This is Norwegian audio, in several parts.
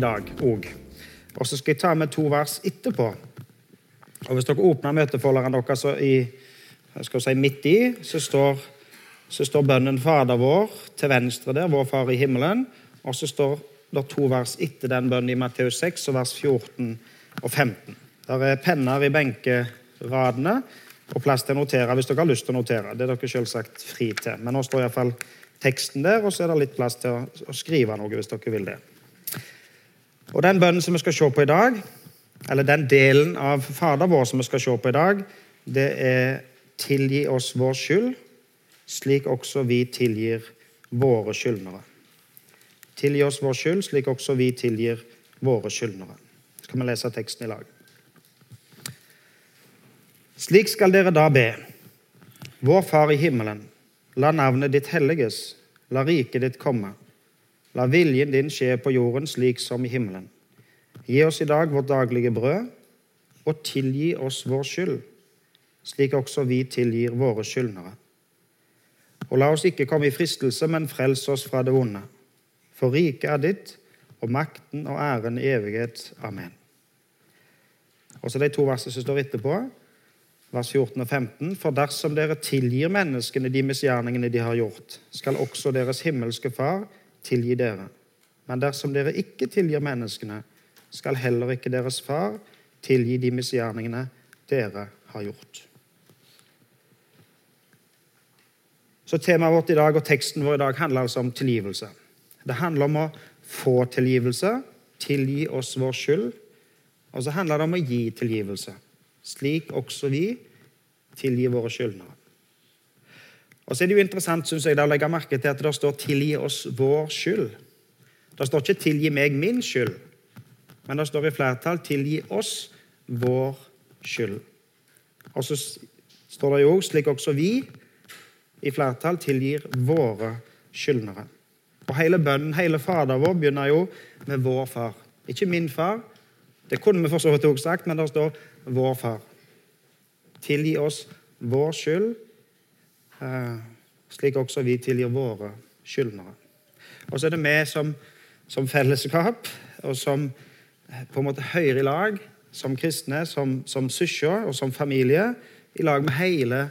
dag òg. Og så skal jeg ta med to vers etterpå. Og Hvis dere åpner møtefolderen deres i, skal si, midt i, så står, så står bønnen Fader vår til venstre der, vår Far i himmelen. Og så står det to vers etter den bønnen i Matteus 6, og vers 14 og 15. Der er penner i benkeradene og plass til å notere hvis dere har lyst til å notere. Det er dere selvsagt fri til. Men nå står iallfall teksten der, og så er det litt plass til å skrive noe hvis dere vil det. Og Den bønnen som vi skal se på i dag, eller den delen av Fader vår som vi skal se på i dag, det er 'tilgi oss vår skyld, slik også vi tilgir våre skyldnere'. Tilgi oss vår skyld, slik også vi tilgir våre skyldnere. Så kan vi lese teksten i lag. Slik skal dere da be. Vår Far i himmelen. La navnet ditt helliges. La riket ditt komme. La viljen din skje på jorden slik som i himmelen. Gi oss i dag vårt daglige brød, og tilgi oss vår skyld, slik også vi tilgir våre skyldnere. Og la oss ikke komme i fristelse, men frels oss fra det onde. For riket er ditt, og makten og æren i evighet. Amen. Og så de to versene som står etterpå, vers 14 og 15. For dersom dere tilgir menneskene de misgjerningene de har gjort, skal også deres himmelske Far tilgi dere. Men dersom dere ikke tilgir menneskene, skal heller ikke deres far tilgi de misgjerningene dere har gjort. Så Temaet vårt i dag og teksten vår i dag handler altså om tilgivelse. Det handler om å få tilgivelse, tilgi oss vår skyld. Og så handler det om å gi tilgivelse, slik også vi tilgir våre skyldnere. Og så er det jo interessant synes jeg, å legge merke til at det står 'tilgi oss vår skyld'. Det står ikke 'tilgi meg min skyld', men det står i flertall 'tilgi oss vår skyld'. Og så står det jo òg slik også vi i flertall tilgir våre skyldnere. Og Hele bønnen, hele Fader vår, begynner jo med 'vår far'. Ikke 'min far'. Det kunne vi for så vidt òg sagt, men det står 'vår far'. Tilgi oss vår skyld slik også vi tilgir våre skyldnere. Og så er det vi som, som fellesskap og som eh, på en måte høyre i lag, som kristne, som, som søsken og som familie, i lag med hele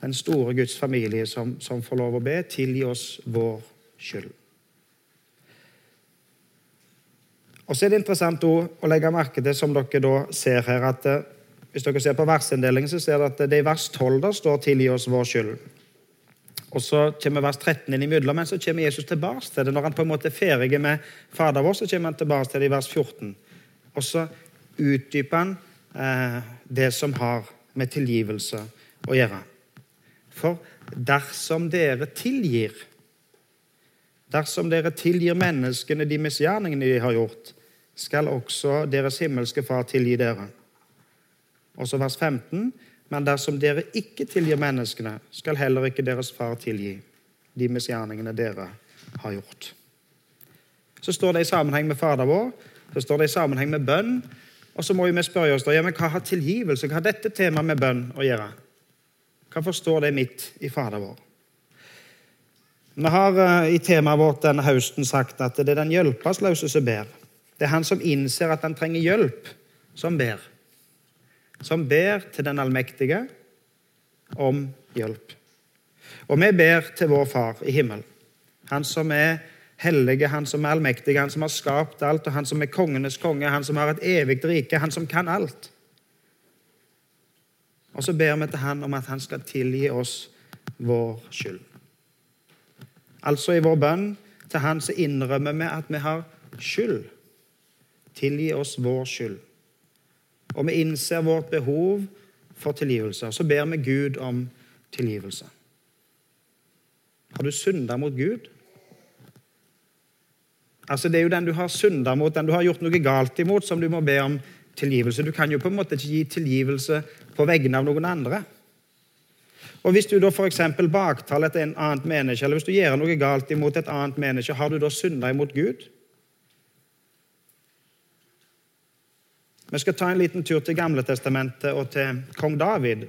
den store Guds familie som, som får lov å be, tilgi oss vår skyld. Og så er det interessant å, legge merke til, som dere da ser her, at eh, hvis dere ser på versinndelingen, så ser dere at det i vers 12 der står 'tilgi oss vår skyld'. Og Så kommer vers 13 inn imellom, men så kommer Jesus tilbake til det. Når han på en måte er ferdig med Fader vår, så kommer han tilbake til det i vers 14. Og så utdyper han eh, det som har med tilgivelse å gjøre. For dersom dere tilgir Dersom dere tilgir menneskene de misgjerningene de har gjort, skal også deres himmelske Far tilgi dere. Og så vers 15. Men dersom dere ikke tilgir menneskene, skal heller ikke deres far tilgi de misgjerningene dere har gjort. Så står det i sammenheng med Fader vår, så står det i sammenheng med bønn. Og så må vi spørre oss da, ja, men hva har tilgivelse, hva har dette temaet med bønn å gjøre? Hva forstår det midt i Fader vår? Vi har uh, i temaet vårt denne høsten sagt at det er den hjelpeløse som ber. Det er han som innser at han trenger hjelp, som ber som ber til den allmektige om hjelp. Og vi ber til vår Far i himmelen, Han som er hellige, Han som er allmektig, Han som har skapt alt, og Han som er kongenes konge, Han som har et evig rike, Han som kan alt. Og så ber vi til Han om at Han skal tilgi oss vår skyld. Altså i vår bønn til Han så innrømmer vi at vi har skyld. Tilgi oss vår skyld og vi innser vårt behov for tilgivelse, så ber vi Gud om tilgivelse. Har du synda mot Gud? Altså Det er jo den du har synda mot, den du har gjort noe galt imot, som du må be om tilgivelse. Du kan jo på en måte ikke gi tilgivelse på vegne av noen andre. Og Hvis du da f.eks. baktaler et annet menneske, eller hvis du gjør noe galt imot et annet menneske, har du da synda imot Gud? Vi skal ta en liten tur til Gamle Testamentet og til kong David.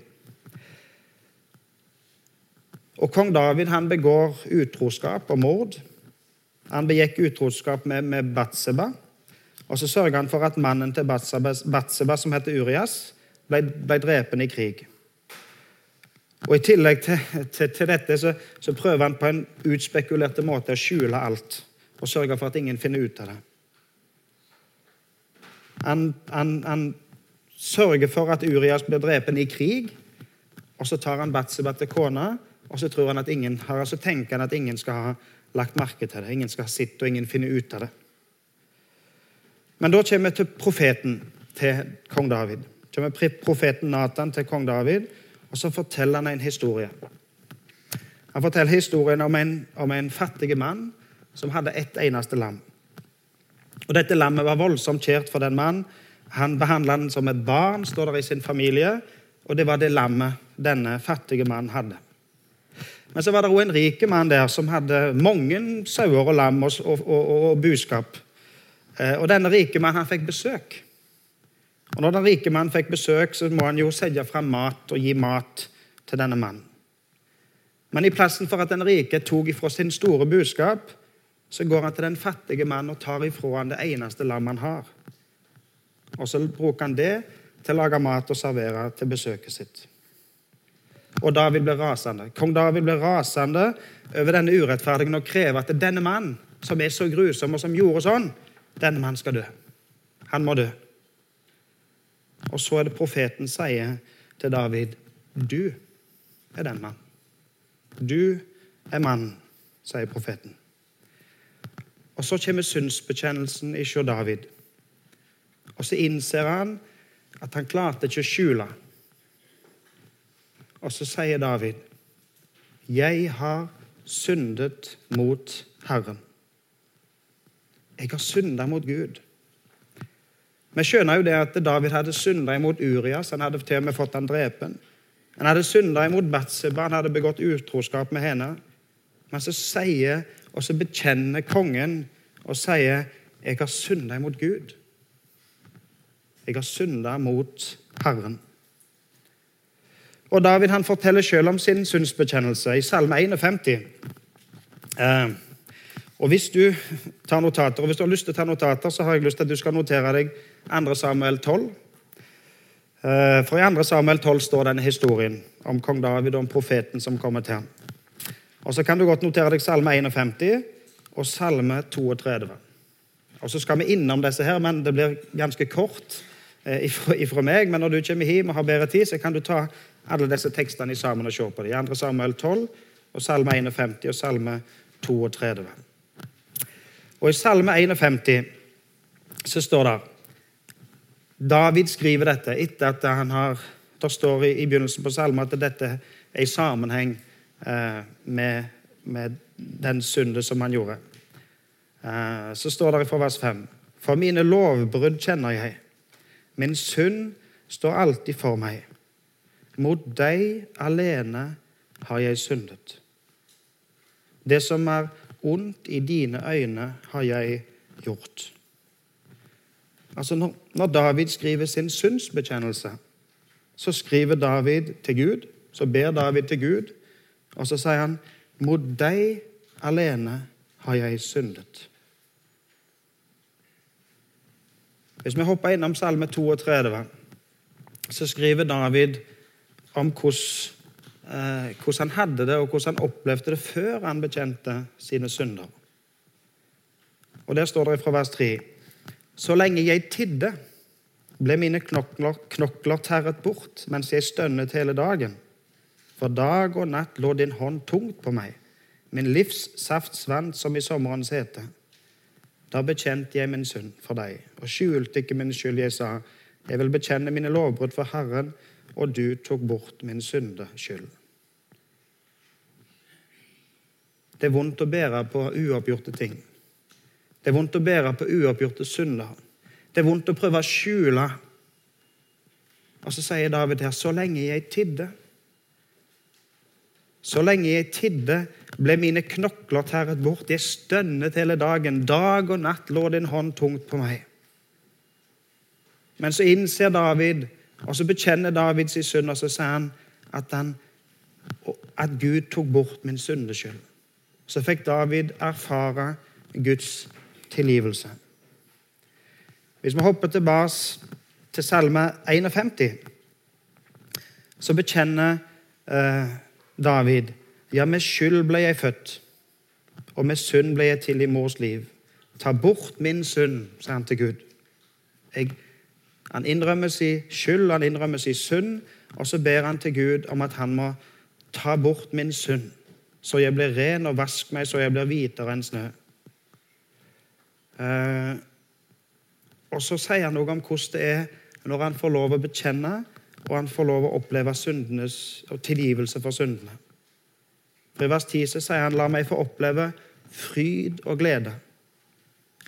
Og Kong David han begår utroskap og mord. Han begikk utroskap med, med Batseba. Og så sørger han for at mannen til Batseba, som heter Urias, ble, ble drepen i krig. Og I tillegg til, til, til dette så, så, prøver han på en utspekulerte måte å skjule alt og sørge for at ingen finner ut av det. Han, han, han sørger for at Urias blir drepen i krig, og så tar han Batseba til kona, og så, tror han at ingen, så tenker han at ingen skal ha lagt merke til det. Ingen skal ha sett, og ingen finner ut av det. Men da kommer vi til profeten til kong David. kommer profeten Nathan til kong David, og så forteller han en historie. Han forteller historien om en, om en fattig mann som hadde ett eneste lam. Og Dette lammet var voldsomt kjært for den mannen. Han behandla den som et barn, står der i sin familie, og det var det lammet denne fattige mannen hadde. Men så var det òg en rik mann der som hadde mange sauer og lam og, og, og, og buskap. Eh, og denne rike mannen han fikk besøk. Og Når den rike mannen fikk besøk, så må han jo sette fram mat og gi mat til denne mannen. Men i plassen for at den rike tok ifra sin store budskap, så går han til den fattige mannen og tar ifra han det eneste lam han har. Og så bruker han det til å lage mat og servere til besøket sitt. Og David blir rasende. Kong David blir rasende over denne urettferdigheten og krever at denne mannen, som er så grusom og som gjorde sånn, denne mannen skal dø. Han må dø. Og så er det profeten sier til David, 'Du er den mannen. Du er mannen, sier profeten. Og så kommer syndsbekjennelsen hos David. Og så innser han at han klarte ikke å skjule. Og så sier David, 'Jeg har syndet mot Herren'. Jeg har synda mot Gud. Vi skjønner jo det at David hadde synda imot Urias. Han hadde til og med fått han drepen. Han hadde synda imot Batseba. Han hadde begått utroskap med henne. Men så sier og så bekjenner kongen og sier 'Jeg har synda mot Gud'. Jeg har synda mot Herren. Og David han forteller selv om sin syndsbekjennelse i Salme 51. Eh, og Hvis du tar notater, og hvis du har lyst til å ta notater, så har jeg lyst til at du skal notere deg 2. Samuel 12. Eh, for i 2. Samuel 12 står denne historien om kong David og om profeten som kommer til ham. Og Så kan du godt notere deg Salme 51 og Salme 32. Og Så skal vi innom disse her, men det blir ganske kort eh, ifra meg. Men når du kommer hjem og har bedre tid, så kan du ta alle disse tekstene sammen og se på dem. 2. Samuel 12 og Salme 51 og Salme 32. Og I Salme 51 så står det David skriver dette etter at han har Det står i, i begynnelsen på salmen at dette er i sammenheng med, med, den synde som han gjorde. Eh, så står det fra vers 5.: For mine lovbrudd kjenner jeg. Min synd står alltid for meg. Mot deg alene har jeg syndet. Det som er ondt i dine øyne har jeg gjort. Altså når David skriver sin syndsbekjennelse, så skriver David til Gud, så ber David til Gud, og så sier han, 'Mot deg alene har jeg syndet'. Hvis vi hopper innom Salme 32, så skriver David om hvordan eh, hvordan han hadde det, og hvordan han opplevde det før han bekjente sine synder. Og Der står det fra vers 3.: Så lenge jeg tidde, ble mine knokler, knokler terret bort mens jeg stønnet hele dagen. For dag og natt lå din hånd tungt på meg. Min livs saft svant som i sommerens hete. Da bekjente jeg min synd for deg og skjulte ikke min skyld. Jeg sa, jeg vil bekjenne mine lovbrudd for Herren, og du tok bort min syndeskyld. Det er vondt å bære på uoppgjorte ting. Det er vondt å bære på uoppgjorte synder. Det er vondt å prøve å skjule. Og så sier David her så lenge jeg tidde Så lenge jeg tidde, ble mine knokler tæret bort. Jeg stønnet hele dagen. Dag og natt lå din hånd tungt på meg. Men så innser David, og så bekjenner David sin synd, og så sier han at, han, at Gud tok bort min syndeskyld så fikk David erfare Guds tilgivelse. Hvis vi hopper tilbake til Salme 51, så bekjenner eh, David ja, med skyld ble jeg født, og med synd ble jeg til i mors liv. Ta bort min synd, sa han til Gud. Jeg, han innrømmer sin skyld, han innrømmer sin synd, og så ber han til Gud om at han må ta bort min synd, så jeg blir ren, og vask meg så jeg blir hvitere enn snø. Eh, og så sier han noe om hvordan det er når han får lov å bekjenne, og han får lov å oppleve syndenes, tilgivelse for syndene. For I vers 10 så sier han, la meg få oppleve fryd og glede.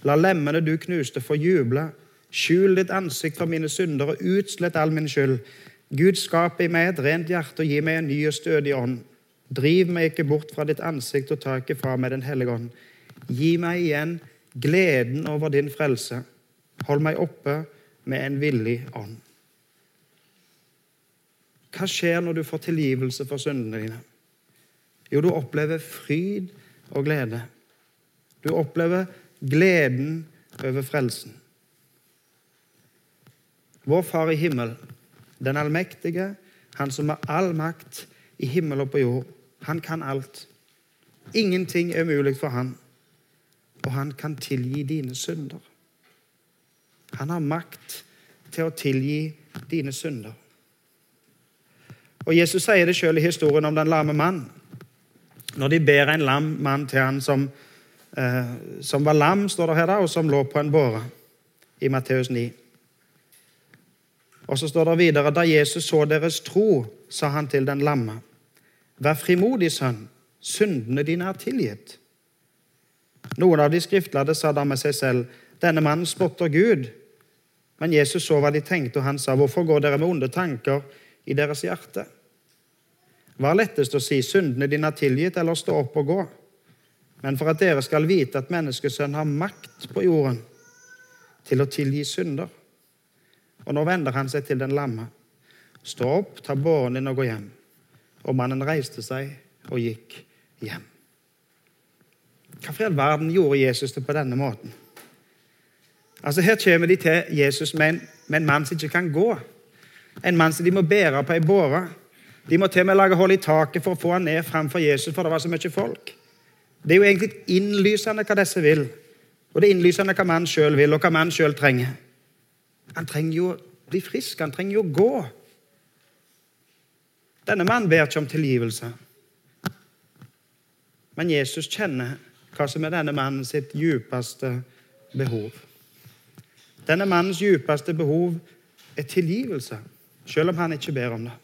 La lemmene du knuste, få juble. Skjul ditt ansikt for mine synder og utslett all min skyld. Gud, skap i meg et rent hjerte og gi meg en ny og stødig ånd. Driv meg ikke bort fra ditt ansikt og ta ikke fra meg Den hellige ånd. Gi meg igjen gleden over din frelse. Hold meg oppe med en villig ånd. Hva skjer når du får tilgivelse for syndene dine? Jo, du opplever fryd og glede. Du opplever gleden over frelsen. Vår Far i himmel, den allmektige, han som har all makt i himmel og på jord, han kan alt. Ingenting er umulig for han, og han kan tilgi dine synder. Han har makt til å tilgi dine synder. Og Jesus sier det sjøl i historien om den lamme mann. Når de ber en lam mann til han som, eh, som var lam, står det her da, og som lå på en båre, i Matteus 9. Og så står det videre da Jesus så deres tro, sa han til den lamme. Vær frimodig, sønn. Syndene dine er tilgitt. Noen av de skriftlærde sa da med seg selv, denne mannen spotter Gud. Men Jesus så hva de tenkte, og han sa, hvorfor går dere med onde tanker i deres hjerte? Hva er lettest å si, syndene dine er tilgitt, eller stå opp og gå? Men for at dere skal vite at menneskesønnen har makt på jorden til å tilgi synder. Og nå vender han seg til den lamme. Stå opp, ta båren din og gå hjem. Og mannen reiste seg og gikk hjem. Hvorfor i all verden gjorde Jesus det på denne måten? Altså Her kommer de til Jesus med en, med en mann som ikke kan gå. En mann som de må bære på ei båre. De må til og med lage hull i taket for å få han ned framfor Jesus, for det var så mye folk. Det er jo egentlig innlysende hva disse vil. Og det er innlysende hva mannen sjøl vil, og hva mannen sjøl trenger. Han trenger jo å bli frisk, han trenger jo å gå. Denne mannen ber ikke om tilgivelse. Men Jesus kjenner hva som er denne mannen sitt djupeste behov. Denne mannens djupeste behov er tilgivelse, selv om han ikke ber om det.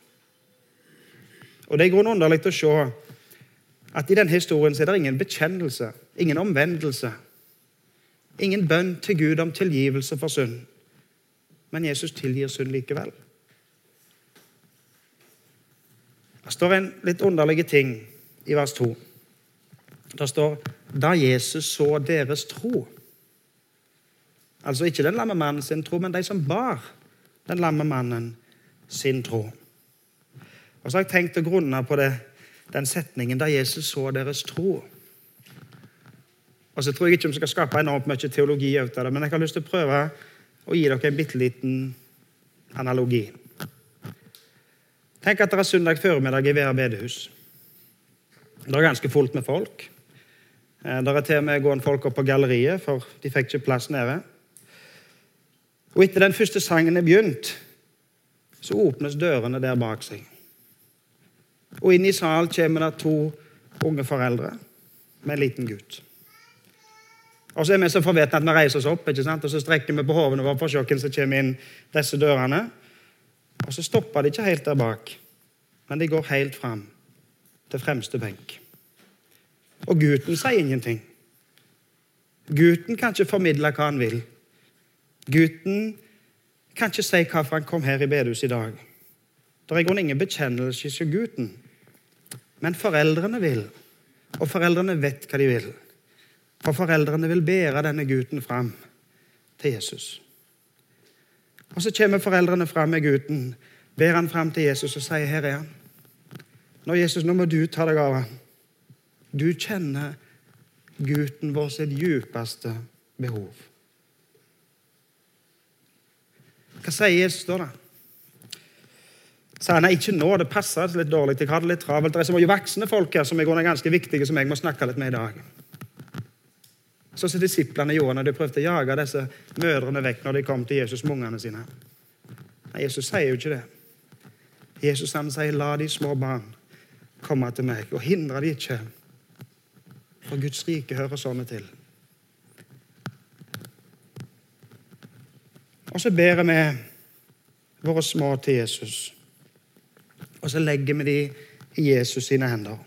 Og Det er grunn underlig å se at i denne historien er det ingen bekjennelse, ingen omvendelse, ingen bønn til Gud om tilgivelse for synd. Men Jesus tilgir synd likevel. Det står en litt underlig ting i vers 2. Det står da Jesus så deres tro. Altså ikke den lamme mannen sin tro, men de som bar den lamme mannen sin tro. Og så har jeg tenkt å grunne på det, den setningen da Jesus så deres tro. Og så tror jeg ikke vi skal skape enormt mye teologi ut av det, men jeg har lyst til å prøve å gi dere en bitte liten analogi. Tenk at det er søndag formiddag i Vera bedehus. Det er ganske fullt med folk. Eh, det er til og med gående folk opp på galleriet, for de fikk ikke plass nede. Og etter den første sangen er begynt, så åpnes dørene der bak seg. Og inn i salen kommer det to unge foreldre med en liten gutt. Og så er vi så forvetne at vi reiser oss opp ikke sant? og så strekker vi på hovene våre for å se hvem som kommer inn disse dørene. Og så stopper de ikke helt der bak, men de går helt fram til fremste benk. Og gutten sier ingenting. Gutten kan ikke formidle hva han vil. Gutten kan ikke si hvorfor han kom her i bedehuset i dag. Det er i grunnen ingen bekjennelse hos gutten. Men foreldrene vil, og foreldrene vet hva de vil. For foreldrene vil bære denne gutten fram til Jesus. Og Så kommer foreldrene fram med gutten, ber han fram til Jesus og sier, 'Her er han.' Nå, Jesus, nå må du ta deg av han. Du kjenner gutten vår sitt djupeste behov. Hva sier Jesus da? da? Sier nei, ikke nå, det passer litt dårlig, jeg har det litt travelt. Det er så mye voksne folk her som er ganske viktige, som jeg må snakke litt med i dag. Sånn som disiplene gjorde når de prøvde å jage disse mødrene vekk når de kom til Jesus med ungene sine. Nei, Jesus sier jo ikke det. Jesus han sier, 'La de små barn komme til meg', og hindre de ikke. For Guds rike hører sånne til. Og så ber vi våre små til Jesus. Og så legger vi de i Jesus sine hender.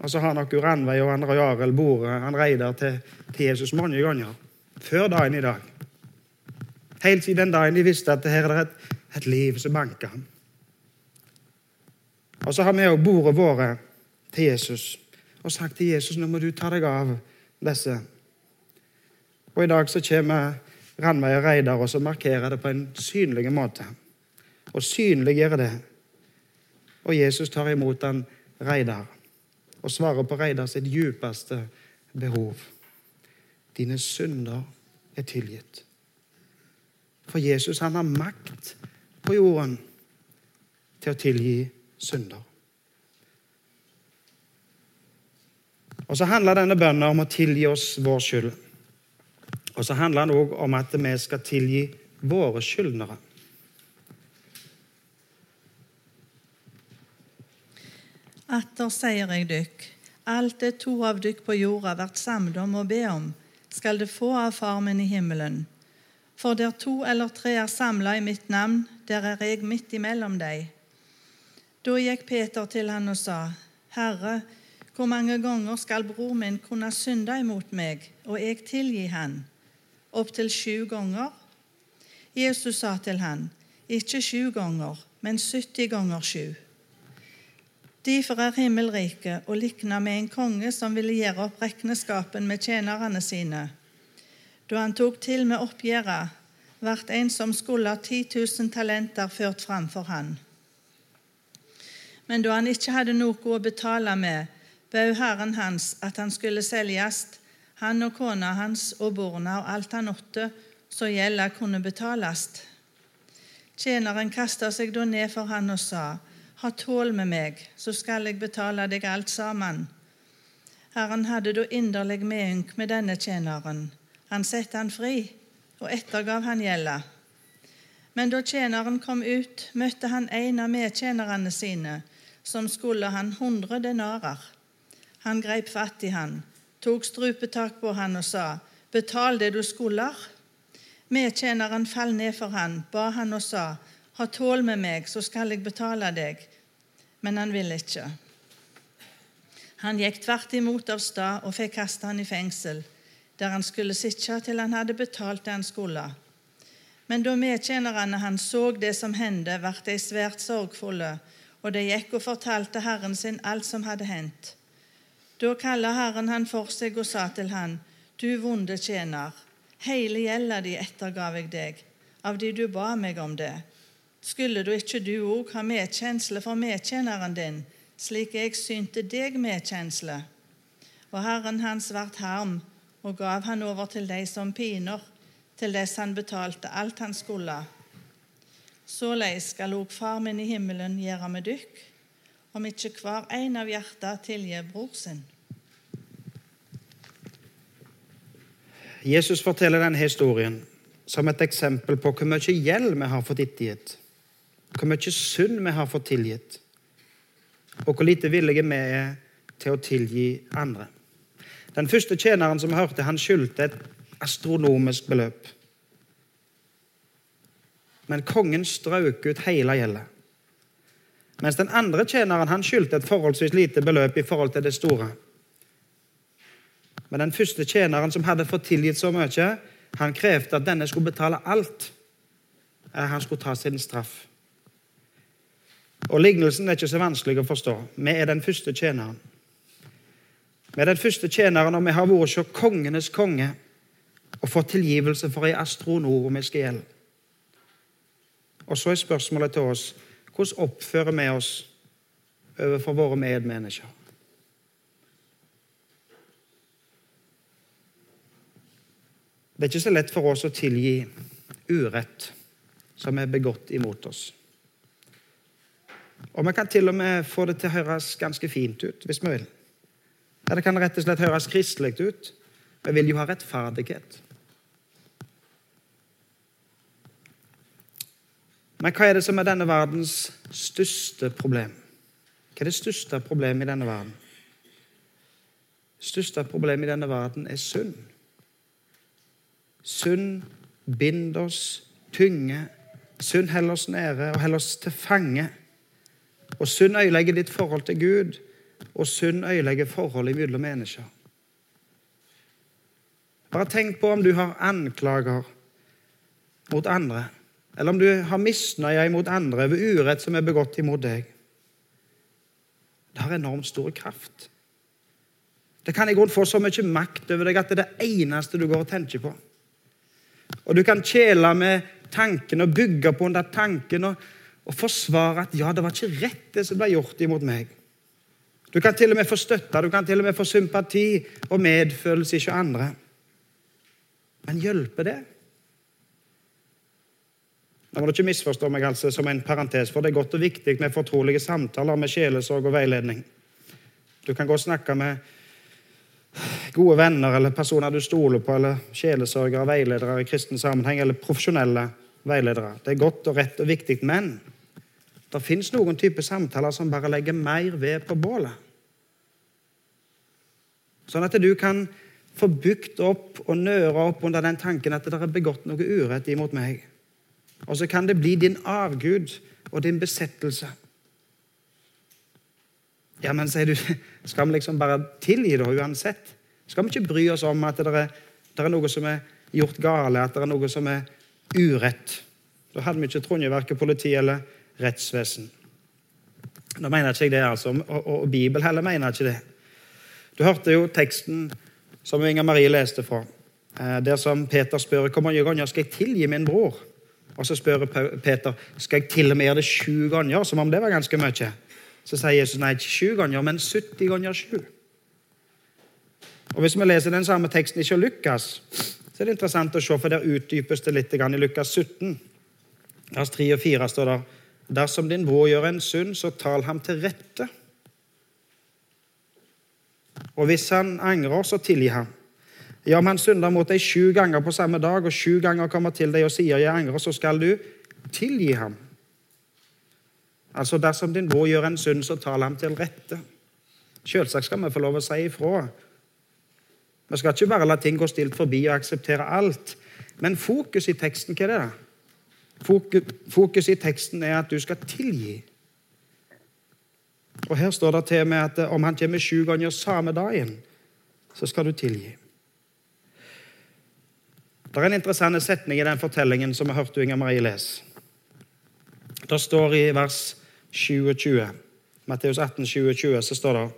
Og så har nok Ranveig og Andre Jarel bordet han Reidar til, til, Jesus mange ganger. Før dagen i dag. Helt siden den dagen de visste at her er det et, et liv som banker. Og så har vi òg bordet våre til Jesus og sagt til Jesus nå må du ta deg av disse. Og i dag så kommer Ranveig og Reidar og så markerer det på en synlig måte. Og synliggjør det. Og Jesus tar imot han Reidar og svarer på Reidar sitt djupeste behov. Dine synder er tilgitt. For Jesus han har makt på jorden til å tilgi synder. Og Så handler denne bønnen om å tilgi oss vår skyld. Og så handler den òg om at vi skal tilgi våre skyldnere. Atter sier jeg dykk, alt det to av dykk på jorda vært samlet om å be om, skal det få av Far min i himmelen. For der to eller tre er samla i mitt navn, der er jeg midt imellom deg. Da gikk Peter til han og sa, Herre, hvor mange ganger skal bror min kunne synde imot meg, og jeg tilgi han? Opptil sju ganger? Jesus sa til han, ikke sju ganger, men 70 ganger sju. Derfor er himmelriket å likne med en konge som ville gjøre opp regneskapen med tjenerne sine. Da han tok til med oppgjøret, ble en som skulle ha 10 000 talenter, ført framfor han. Men da han ikke hadde noe å betale med, bød herren hans at han skulle selges, han og kona hans og borna og alt han åtte, så gjelda kunne betales. Tjeneren kasta seg da ned for han og sa:" ha tål med meg, så skal jeg betale deg alt sammen. Herren hadde da inderlig medynk med denne tjeneren. Han satte han fri, og ettergav han gjelda. Men da tjeneren kom ut, møtte han en av medtjenerne sine, som skulle han hundre denarer. Han greip fatt i han, tok strupetak på han og sa, Betal det du skulder. Medtjeneren falt ned for han, ba han og sa, Ha tål med meg, så skal jeg betale deg men han ville ikke. Han gikk tvert imot av stad og fikk kaste han i fengsel, der han skulle sitte til han hadde betalt det han skulle. Men da medtjenerne hans så det som hendte, ble de svært sorgfulle, og de gikk og fortalte Herren sin alt som hadde hendt. Da kalte Herren han for seg og sa til han, Du vonde tjener, hele gjelda di ettergav jeg deg, av de du ba meg om det. Skulle du ikke du òg ha medkjensle for medtjeneren din, slik jeg synte deg medkjensle? Og Herren hans vart harm og gav han over til de som piner, til dess han betalte alt han skulle. Såleis skal òg Far min i himmelen gjøre med dykk, om ikke hver en av hjerta tilgir bror sin. Jesus forteller denne historien som et eksempel på hvor mye gjeld vi har fått ettergitt hvor mye synd vi har fått tilgitt, og hvor lite villige vi er til å tilgi andre. Den første tjeneren som hørte, han skyldte et astronomisk beløp. Men kongen strøk ut hele gjeldet. Mens den andre tjeneren han skyldte et forholdsvis lite beløp i forhold til det store. Men den første tjeneren som hadde fått tilgitt så mye, han krevde at denne skulle betale alt. Han skulle ta sin straff. Og Lignelsen er ikke så vanskelig å forstå. Vi er den første tjeneren. Vi er den første tjeneren, og vi har vært hos kongenes konge og fått tilgivelse for ei astronomisk gjeld. Og så er spørsmålet til oss hvordan oppfører vi oss overfor våre medmennesker? Det er ikke så lett for oss å tilgi urett som er begått imot oss. Og vi kan til og med få det til å høres ganske fint ut, hvis vi vil. Ja, det kan rett og slett høres kristelig ut. Vi vil jo ha rettferdighet. Men hva er det som er denne verdens største problem? Hva er det største problemet i denne verden? Det største problemet i denne verden er synd. Synd binder oss tynger. Synd holder oss nede og holder oss til fange. Og synd ødelegger ditt forhold til Gud, og synd ødelegger forholdet mellom mennesker. Bare tenk på om du har anklager mot andre, eller om du har misnøye mot andre ved urett som er begått imot deg. Det har enormt stor kraft. Det kan i grunnen få så mye makt over deg at det er det eneste du går og tenker på. Og du kan kjele med tanken og bygge på den tanken og, og forsvare at ja, det var ikke rett, det som ble gjort imot meg. Du kan til og med få støtte, du kan til og med få sympati og medfølelse ikke andre. Men hjelper det? Nå må du ikke misforstå meg altså som en parentes, for det er godt og viktig med fortrolige samtaler med sjelesorg og veiledning. Du kan gå og snakke med gode venner eller personer du stoler på, eller sjelesørgere, veiledere i kristen sammenheng, eller profesjonelle veiledere. Det er godt og rett og viktig, men det fins noen typer samtaler som bare legger mer ved på bålet. Sånn at du kan få bukt opp og nøre opp under den tanken at det er begått noe urett imot meg. Og så kan det bli din avgud og din besettelse. Ja, men sier du, skal vi liksom bare tilgi det uansett? Skal vi ikke bry oss om at det er, det er noe som er gjort gale, at det er noe som er urett? Da hadde vi ikke Trondheim verken politi eller rettsvesen. Nå mener ikke jeg det, altså, og, og, og Bibelen heller mener ikke det. Du hørte jo teksten som Inger Marie leste fra, eh, der som Peter spør hvor mange ganger skal jeg tilgi min bror. Og så spør Peter skal jeg til og med gjøre det sju ganger, som om det var ganske mye. Så sier Jesus nei, ikke sju ganger, men 70 ganger sju. Og Hvis vi leser den samme teksten ikke Lukas, så er interessant å se, for der utdypes det litt i Lukas 17. Vers 3 og 4 står der Dersom din bror gjør en synd, så tal ham til rette. Og hvis han angrer, så tilgi ham. Ja, om han synder mot deg sju ganger på samme dag, og sju ganger kommer til deg og sier 'jeg angrer', så skal du tilgi ham. Altså, dersom din bror gjør en synd, så tal ham til rette. Selvsagt skal vi få lov å si ifra. Vi skal ikke bare la ting gå stilt forbi og akseptere alt. Men fokus i teksten, hva er det? da? Fokus i teksten er at du skal tilgi. Og Her står det til med at om han kommer sju ganger samme dagen, så skal du tilgi. Det er en interessant setning i den fortellingen som vi hørte Inger Marie lese. Det står i vers 27, Matteus 18, 27, så står det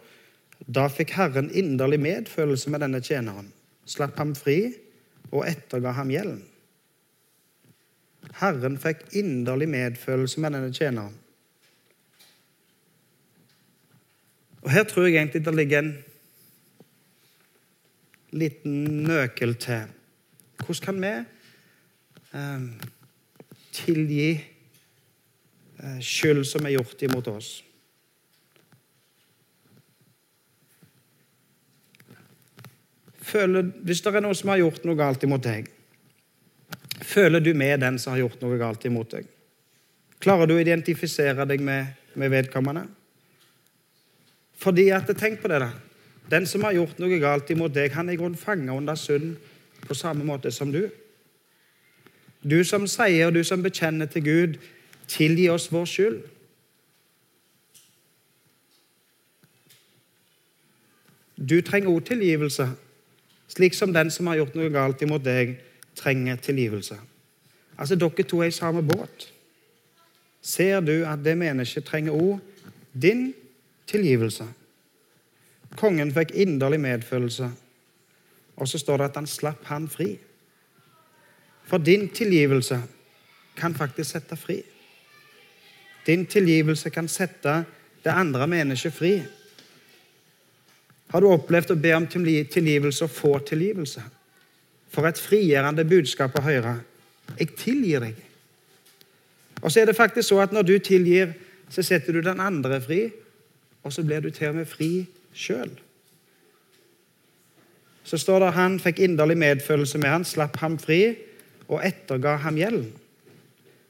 Da fikk Herren inderlig medfølelse med denne tjeneren, slapp ham fri og etterga ham gjelden. Herren fikk inderlig medfølelse med denne tjeneren. Og Her tror jeg egentlig det ligger en liten nøkkel til hvordan kan vi eh, tilgi eh, skyld som er gjort imot oss? Føler, hvis det er noen som har gjort noe galt imot deg, føler du med den som har gjort noe galt imot deg? Klarer du å identifisere deg med, med vedkommende? Fordi at, Tenk på det, da. Den som har gjort noe galt imot deg, han er i grunnen fanga under synd på samme måte som du. Du som sier, og du som bekjenner til Gud, tilgi oss vår skyld. Du trenger òg tilgivelse, slik som den som har gjort noe galt imot deg, trenger tilgivelse. Altså, dere to er i samme båt. Ser du at det mennesket trenger òg din tilgivelse? Kongen fikk inderlig medfølelse og så står det at han slapp han fri. For din tilgivelse kan faktisk sette fri. Din tilgivelse kan sette det andre mennesket fri. Har du opplevd å be om tilgivelse og få tilgivelse? For et frigjørende budskap å høre. Jeg tilgir deg. Og så er det faktisk så at når du tilgir, så setter du den andre fri, og så blir du til og med fri sjøl. Så står det han fikk inderlig medfølelse med han, slapp ham fri og etterga ham gjelden.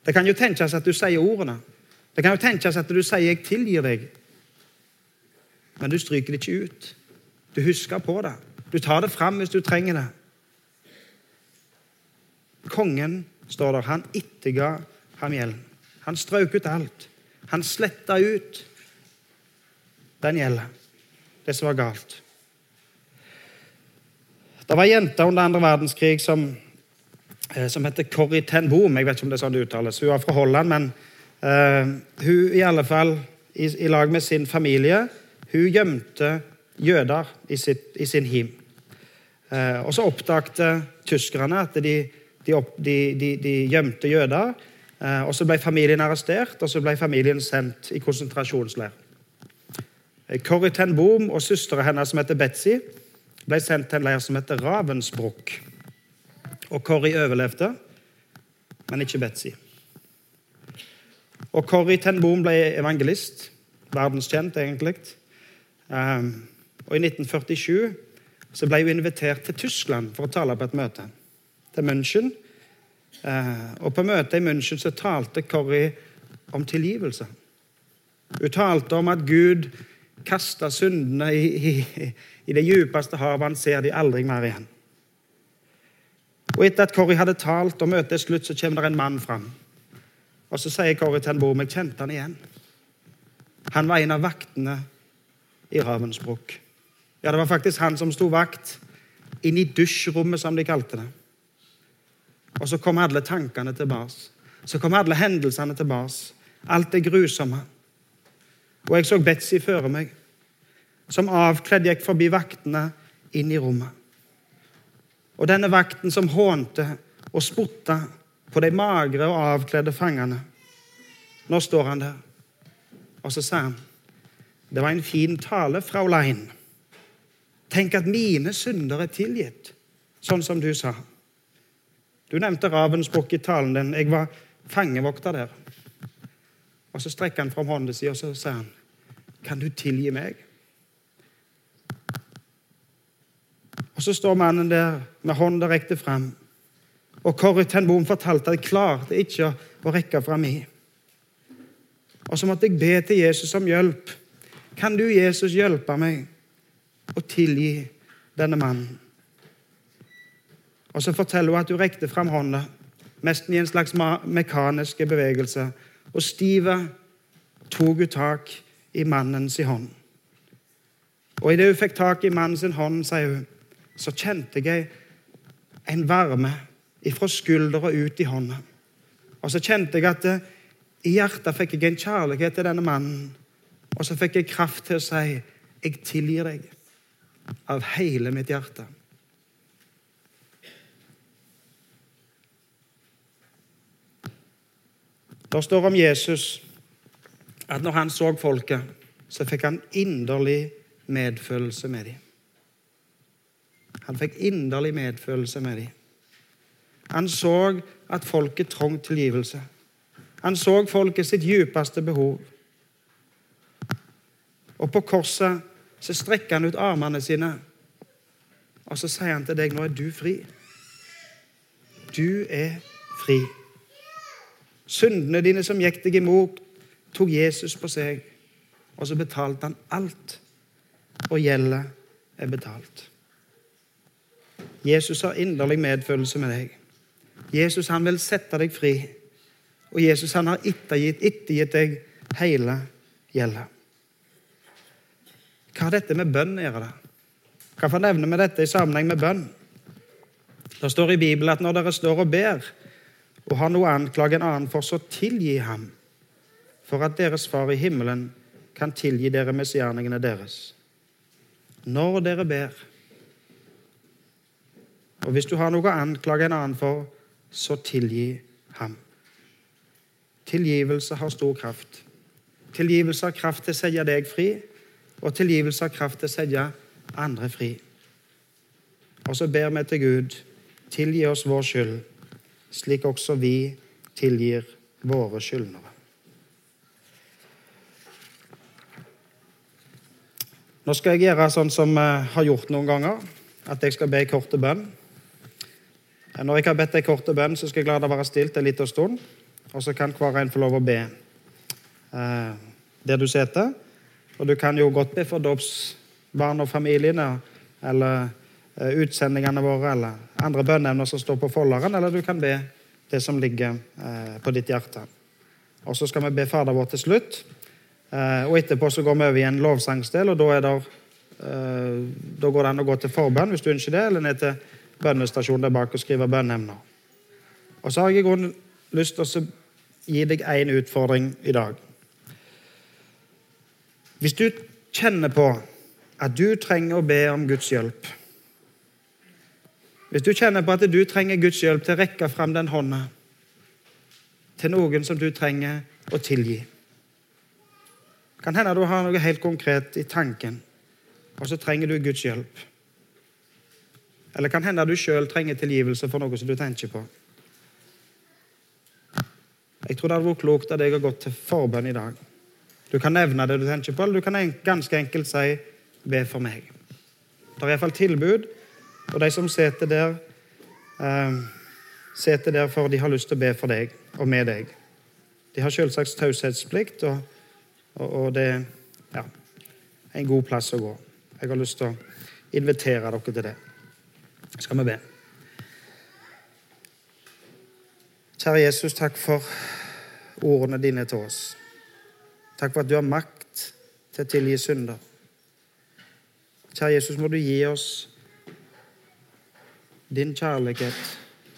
Det kan jo tenkes at du sier ordene. Det kan jo tenkes at du sier 'jeg tilgir deg', men du stryker det ikke ut. Du husker på det. Du tar det fram hvis du trenger det. Kongen, står der, han etterga ham gjelden. Han strøk ut alt. Han sletta ut den gjelden, det som var galt. Det var ei jente under andre verdenskrig som, eh, som heter Corrie ten Boom. Jeg vet ikke om det er sånn det uttales. Hun var fra Holland, men uh, hun i alle fall i, i, lag med sin familie hun gjemte jøder i, sitt, i sin him. Eh, og så oppdagte tyskerne at de, de, opp, de, de gjemte jøder. Eh, og Så ble familien arrestert, og så ble familien sendt i konsentrasjonsleir. Corrie ten Boom og søstera hennes, som heter Betzy, ble sendt til en leir som heter Ravensbrück. Og Corrie overlevde, men ikke Betzy. Og Corrie ten Boom ble evangelist. Verdenskjent, egentlig. Um, og I 1947 så ble hun invitert til Tyskland for å tale på et møte. Til München. Uh, og På møtet i München så talte Corrie om tilgivelse. Hun talte om at Gud kasta syndene i, i, i det djupeste havet. Han ser de aldri mer igjen. Og Etter at Corrie hadde talt og møtet er slutt, så kommer det en mann fram. Og Så sier Corrie til en bom jeg kjente han igjen. Han var en av vaktene i Ravensbrück. Ja, det var faktisk han som sto vakt inn i dusjrommet, som de kalte det. Og så kom alle tankene tilbake. Så kom alle hendelsene tilbake. Alt det grusomme. Og jeg så Betzy føre meg, som avkledd gikk forbi vaktene inn i rommet. Og denne vakten som hånte og spotta på de magre og avkledde fangene. Nå står han der, og så sa han det var en fin tale, Fraulein. Tenk at mine synder er tilgitt, sånn som du sa. Du nevnte Ravensbukk i talen din. Jeg var fangevokter der. Og Så strekker han fram hånden sin og så sier han, 'Kan du tilgi meg?' Og Så står mannen der med hånda rekte fram. Og Corrie ten Boom fortalte at jeg klarte ikke å rekke fram i. Og så måtte jeg be til Jesus om hjelp. Kan du, Jesus, hjelpe meg å tilgi denne mannen? Og Så forteller hun at hun rekte fram hånda, nesten i en slags mekaniske bevegelse og Stive tok hun tak i mannens hånd. Og Idet hun fikk tak i mannens hånd, sier hun, så kjente jeg en varme fra skuldra ut i hånda. Og så kjente jeg at eh, i hjertet fikk jeg en kjærlighet til denne mannen. Og så fikk jeg kraft til å si, 'Jeg tilgir deg av hele mitt hjerte'. Det står om Jesus at når han så folket, så fikk han inderlig medfølelse med dem. Han fikk inderlig medfølelse med dem. Han så at folket trong tilgivelse. Han så folket sitt djupeste behov. Og på korset så strekker han ut armene sine, og så sier han til deg nå er du fri. Du er fri. Syndene dine som gikk deg imot, tok Jesus på seg, og så betalte han alt. Og gjelda er betalt. Jesus har inderlig medfølelse med deg. Jesus han vil sette deg fri. Og Jesus han har ettergitt, ettergitt deg hele gjeldet. Hva har dette med bønn å gjøre? Hvorfor nevner vi dette i sammenheng med bønn? Det står i Bibelen at når dere står og ber, og har noe anklage en annen for, så tilgi ham, for at deres Far i himmelen kan tilgi dere misgjerningene deres. Når dere ber. Og hvis du har noe å anklage en annen for, så tilgi ham. Tilgivelse har stor kraft. Tilgivelse har kraft til å sette deg fri, og tilgivelse har kraft til å sette andre fri. Og så ber vi til Gud, tilgi oss vår skyld slik også vi tilgir våre skyldnere. Nå skal jeg gjøre sånn som jeg har gjort noen ganger, at jeg skal be en korte bønn. Når jeg har bedt en korte bønn, så skal jeg la det være stilt en liten stund. Og så kan hver en få lov å be eh, der du sitter. Og du kan jo godt be for dåpsbarn og familiene, eller eh, utsendingene våre, eller andre bønneemner som står på folderen, eller du kan be det som ligger eh, på ditt hjerte. Og så skal vi be Fader vår til slutt. Eh, og etterpå så går vi over i en lovsangsdel, og da, er det, da går det an å gå til forbønn hvis du ønsker det, eller ned til bønnestasjonen der bak og skrive bønneemner. Og så har jeg i grunnen lyst til å gi deg én utfordring i dag. Hvis du kjenner på at du trenger å be om Guds hjelp Hvis du kjenner på at du trenger Guds hjelp til å rekke fram den hånda til noen som du trenger å tilgi Kan hende du har noe helt konkret i tanken, og så trenger du Guds hjelp. Eller kan hende du sjøl trenger tilgivelse for noe som du tenker på. Jeg tror det hadde vært klokt av deg å gå til forbønn i dag. Du kan nevne det du tenker på, eller du kan ganske enkelt si 'be for meg'. Det er iallfall tilbud, og de som sitter der, eh, sitter der for de har lyst til å be for deg og med deg. De har selvsagt taushetsplikt, og, og, og det er ja, en god plass å gå. Jeg har lyst til å invitere dere til det. Skal vi be? Kjære Jesus, takk for ordene dine til oss. Takk for at du har makt til å tilgi synder. Kjære Jesus, må du gi oss din kjærlighet,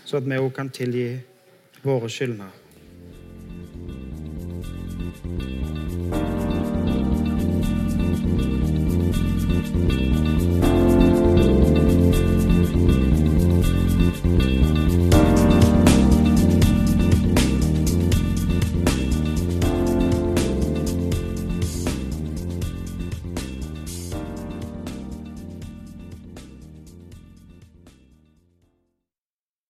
så at vi òg kan tilgi våre skyldnere.